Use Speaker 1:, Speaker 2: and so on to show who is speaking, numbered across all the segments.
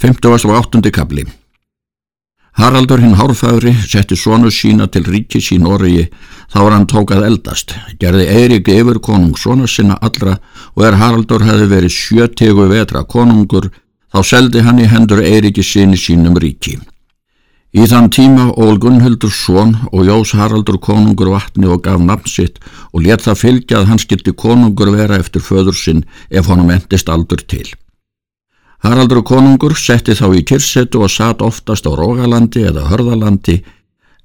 Speaker 1: 58. kabli Haraldur hinn Hárfæðri setti sonu sína til ríkis í Noregi þá var hann tókað eldast, gerði Eirik yfir konung sonu sinna allra og er Haraldur hefði verið sjötegu vetra konungur þá seldi hann í hendur Eiriki sinni sínum ríki. Í þann tíma ól Gunnhildur són og Jós Haraldur konungur vatni og gaf nafn sitt og let það fylgja að hann skildi konungur vera eftir föður sinn ef honum endist aldur til. Haraldur konungur setti þá í kyrsetu og satt oftast á Rógalandi eða Hörðalandi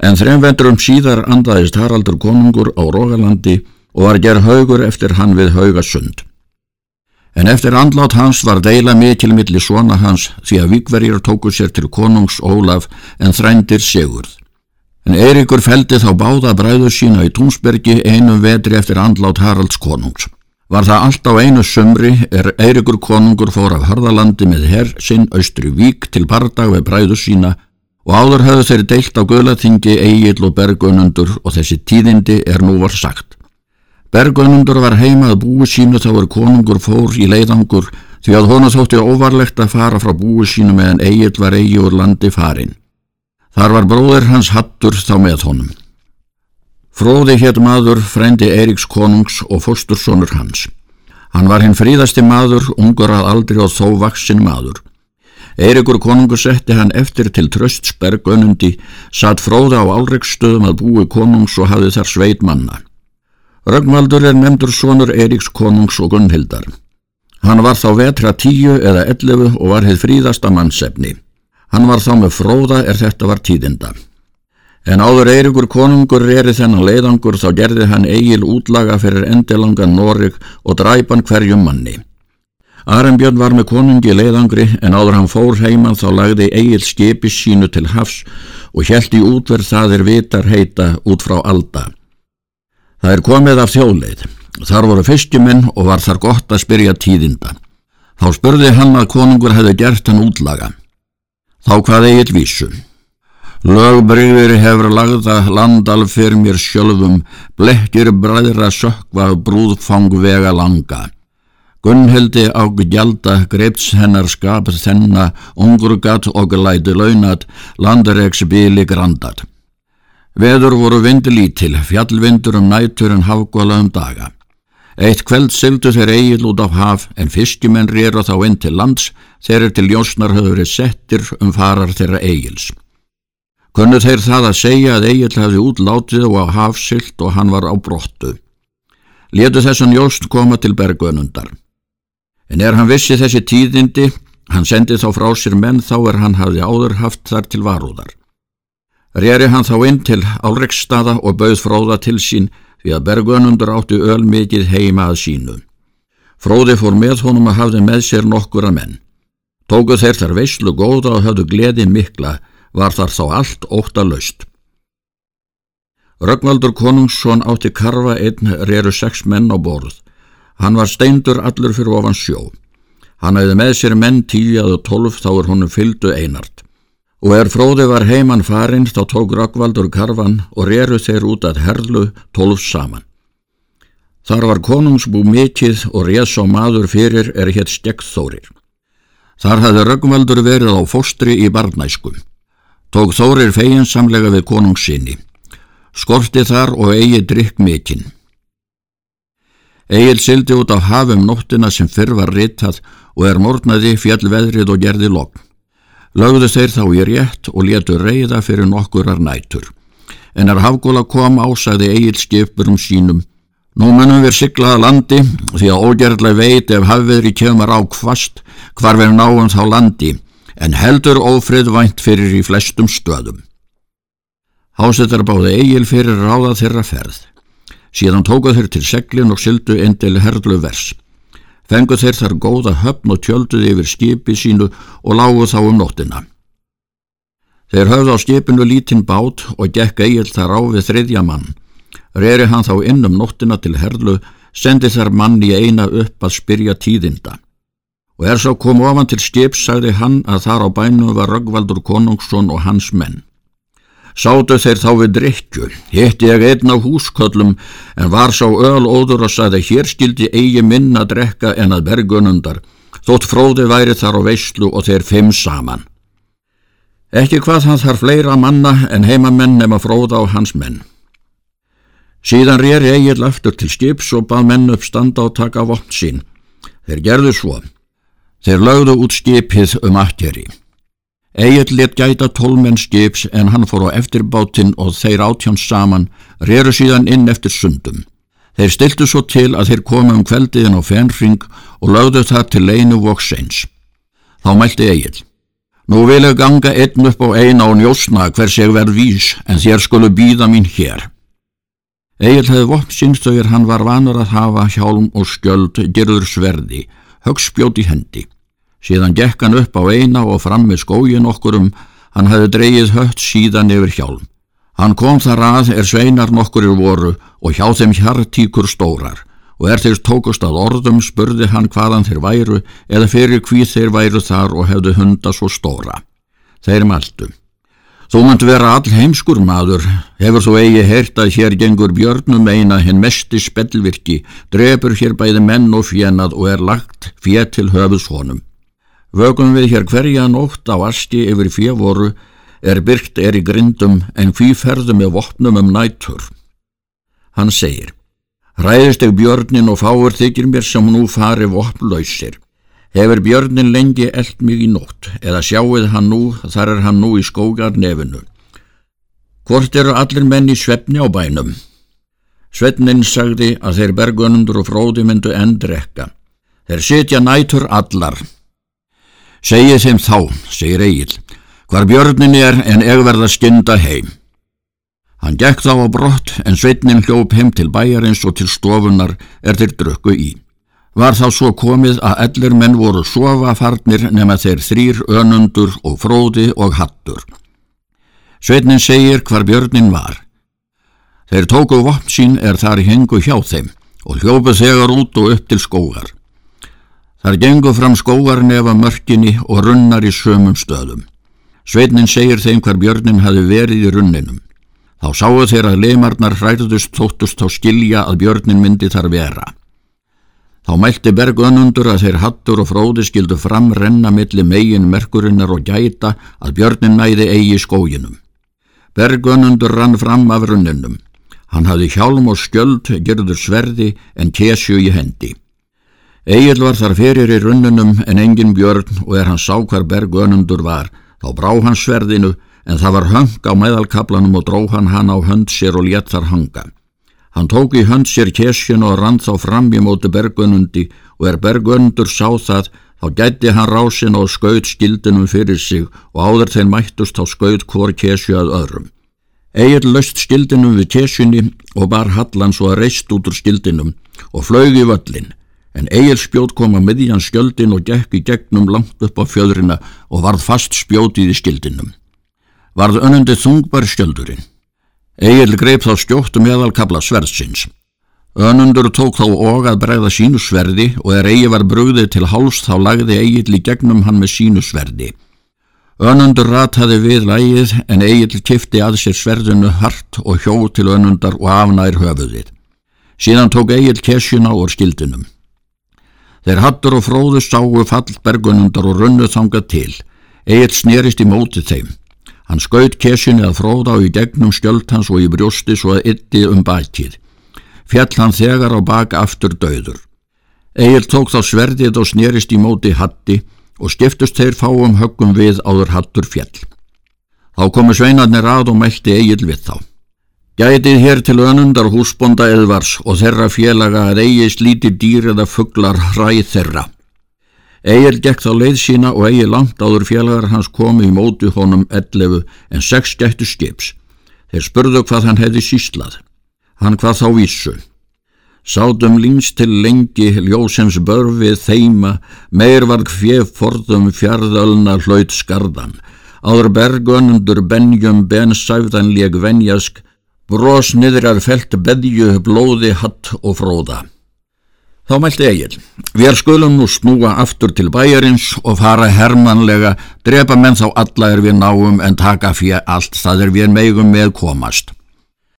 Speaker 1: en þrem vendurum síðar andaðist Haraldur konungur á Rógalandi og var gerð haugur eftir hann við haugasund. En eftir andlát hans var deila mikil milli svona hans því að vikverjir tóku sér til konungs Ólaf en þrændir segurð. En Eirikur feldi þá báða bræður sína í Túnsbergi einum vetri eftir andlát Haralds konungs. Var það allt á einu sömri er Eirikur konungur fór af Hörðalandi með herr sinn austri vík til bardag við bræðu sína og áður höfðu þeir deilt á Guðlaþingi, Egil og Bergunundur og þessi tíðindi er nú var sagt. Bergunundur var heimað búi sínu þá er konungur fór í leiðangur því að honu þótti óvarlegt að fara frá búi sínu meðan Egil var eigi úr landi farin. Þar var bróðir hans hattur þá með honum. Fróði hétt maður frendi Eiríks konungs og fóstursonur hans. Hann var hinn fríðasti maður, ungur að aldri og þó vaksin maður. Eiríkur konungur setti hann eftir til tröstsberg önundi, satt fróða á álreiksstöðum að búi konungs og hafði þar sveit manna. Rögnvaldur er nefndur sonur Eiríks konungs og Gunnhildar. Hann var þá vetra tíu eða ellefu og var heið fríðasta mannsefni. Hann var þá með fróða er þetta var tíðinda. En áður Eirikur konungur reri þennan leiðangur þá gerði hann eigil útlaga fyrir endilangan Norig og dræpan hverjum manni. Arembjörn var með konungi leiðangri en áður hann fór heimann þá lagði eigil skipi sínu til hafs og hjælti útverð það er vitar heita út frá alda. Það er komið af þjóðleið. Þar voru fiskjumenn og var þar gott að spyrja tíðinda. Þá spurði hann að konungur hefði gert hann útlaga. Þá hvað eigil vísum. Lögbreyfir hefur lagða landal fyrir mér sjálfum, blekkir bræðra sökva brúðfang vega langa. Gunnhildi á gjalda greips hennar skap þenna, ungurgat og læti launat, landaregs bíli grandat. Veður voru vindilítil, fjallvindur um nætur en hafgóla um daga. Eitt kveld syldu þeir eigil út á haf en fiskimenn rýra þá inn til lands þeir til jósnar höfður settir um farar þeirra eigils. Kunnu þeir það að segja að Egil hefði útlátið og á hafsilt og hann var á brottu. Letu þessan Jóst koma til bergönundar. En er hann vissi þessi tíðindi, hann sendi þá frá sér menn þá er hann hafði áður haft þar til varúðar. Reri hann þá inn til Álreksstaða og bauð fróða til sín því að bergönundur áttu öl mikið heima að sínu. Fróði fór með honum að hafði með sér nokkura menn. Tóku þeir þar veyslu góða og hafðu gleði mikla var þar þá allt óttalöst. Rögnvaldur Konungsson átti karfa einn reru sex menn á borð. Hann var steindur allur fyrir ofan sjó. Hann hefði með sér menn tíu að tólf þá er honum fyldu einart. Og er fróði var heimann farinn þá tók Rögnvaldur karfan og reru þeir út að herlu tólf saman. Þar var konungsbú mikið og res á maður fyrir er hétt stekkþórir. Þar hafði Rögnvaldur verið á fóstri í barnæskum. Tók Þórir feginsamlega við konungsinni. Skorti þar og eigi drikk mikinn. Egil sildi út á hafum nóttina sem fyrr var ritað og er mornaði fjallveðrið og gerði logg. Lögðu þeir þá í rétt og letu reyða fyrir nokkurar nætur. En er hafgóla kom ásæði Egil skipurum sínum. Nú munum við siglaða landi því að ógerðlega veit ef hafveðri kemur á kvast hvar við náum þá landi en heldur ófriðvænt fyrir í flestum stöðum. Hásettar báði eigil fyrir ráða þeirra ferð. Síðan tóka þeir til seglin og syldu endil herlu vers. Fengu þeir þar góða höfn og tjölduði yfir skipi sínu og lágu þá um nóttina. Þeir höfðu á skipinu lítinn bát og gekk eigil þar á við þriðja mann. Reri hann þá inn um nóttina til herlu, sendi þar mann í eina upp að spyrja tíðinda og er svo kom ofan til skip sagði hann að þar á bænum var Röggvaldur Konungsson og hans menn. Sátu þeir þá við drikju, hitti ég einn á húsköllum en var sá öl óður og sagði hér skildi eigi minna drekka en að bergunundar. þótt fróði væri þar á veyslu og þeir fimm saman. Ekki hvað hann þarf fleira manna en heimamenn nema fróða á hans menn. Síðan reyri Egil aftur til skips og bað menn upp standa og taka vopn sín. Þeir gerðu svo. Þeir lögðu út skipið um akkeri. Egil let gæta tólmenn skips en hann fór á eftirbátinn og þeir átjáns saman, reru síðan inn eftir sundum. Þeir stiltu svo til að þeir komu um kveldiðin á fenring og lögðu það til leinu vokseins. Þá mælti Egil. Nú vil ég ganga einn upp á eina og njósna hvers ég verð vís en þér skulu býða mín hér. Egil hefði vokk sínstögir hann var vanur að hafa hjálm og skjöld gerður sverði, högspjóti hendi. Síðan gekk hann upp á eina og fram með skógin okkurum, hann hefði dreyið hött síðan yfir hjálm. Hann kom þar að er sveinar nokkurir voru og hjá þeim hjartíkur stórar og er þeir tókust að orðum spurði hann hvaðan þeir væru eða fyrir hví þeir væru þar og hefðu hunda svo stóra. Þeir maldu. Þú mund vera all heimskur maður, hefur þú eigi heyrt að hér gengur björnum eina hinn mesti spellvirki, drefur hér bæði menn og fjenað og er lagt fjett til höfus honum. Vögum við hér hverja nótt á aski yfir fjevoru er byrkt er í grindum en hví ferðu með vopnum um nættur. Hann segir, ræðist eg björnin og fáur þykir mér sem nú fari vopnlausir. Hefur björnin lengi eld mig í nótt, eða sjáuð hann nú, þar er hann nú í skógar nefinu. Hvort eru allir menn í svefni á bænum? Svetnin sagði að þeir bergunundur og fróði myndu endrekka. Þeir sitja nætur allar. Segið þeim þá, segir Egil, hvar björnin er en eg verða skynda heim. Hann gekk þá á brott en sveitnin hljóp heim til bæjarins og til stofunar er þeir drukku í. Var þá svo komið að ellir menn voru sofafarnir nema þeir þrýr önundur og fróði og hattur. Sveitnin segir hvar björnin var. Þeir tóku vopn sín er þar hengu hjá þeim og hljópu þegar út og upp til skógar. Þar gengu fram skógar nefa mörkinni og runnar í sömum stöðum. Sveitnin segir þeim hver björnin hafi verið í runninum. Þá sáu þeir að leimarnar hræðust þóttust þá skilja að björnin myndi þar vera. Þá mælti bergunundur að þeir hattur og fróði skildu fram renna milli megin merkurinnar og gæta að björnin næði eigi skóginum. Bergunundur rann fram af runninum. Hann hafði hjálm og skjöld, gerður sverði en kesju í hendi. Egil var þar fyrir í runnunum en engin björn og er hann sá hvar bergunundur var, Þá brá hann sverðinu en það var höng á meðalkablanum og dró hann hann á hönd sér og létt þar hanga. Hann tók í hönd sér kesjun og rann þá fram í móti bergunundi og er bergundur sá það þá gæti hann rásin og skaut skildinum fyrir sig og áður þeir mættust þá skaut hvor kesju að öðrum. Egil löst skildinum við kesjunni og bar hallan svo að reist út úr skildinum og flög í völlin en Egil spjót kom að miðjan skjöldin og gekk í gegnum langt upp á fjöðrina og varð fast spjótið í skildinum. Varð önnundi þungbar skjöldurinn. Egil greip þá skjóttu meðalkabla sverðsins. Önundur tók þá og að bregða sínu sverði og er Egil var brugðið til háls þá lagði Egil í gegnum hann með sínu sverði. Önundur rataði við lægið en Egil kifti að sér sverðinu hart og hjó til önundar og afnær höfuðið. Síðan tók Egil kesjuna úr skildinum. Þeir hattur og fróðu sáu fallbergunundar og runnu þangað til. Egil snerist í mótið þeim. Hann skaut kessinni að fróða og í gegnum skjöld hans og í brjósti svo að ytti um bakið. Fjall hann þegar á baka aftur döður. Egil tók þá sverðið og snerist í móti hatti og stiftust þeir fáum höggum við áður hattur fjall. Þá komu sveinarnir að og mælti Egil við þá. Gætið hér til önundar húsbonda eðvars og þeirra félaga að eigi slíti dýr eða fugglar hræð þeirra. Egil gekk þá leið sína og eigi langt áður félagar hans komi í móti honum 11 en 6 gættu skips. Þeir spurðu hvað hann hefði síslað. Hann hvað þá vísu. Sátum línst til lengi ljósens börfið þeima, meir var hvef forðum fjarðalna hlaut skardan. Áður bergunundur benjum bensæfðanleg venjask, Bros niður að felt beðju, blóði, hatt og fróða. Þá mælti Egil, við skulum nú snúa aftur til bæjarins og fara hermanlega, drepa menn þá alla er við náum en taka fyrir allt það er við meigum með komast.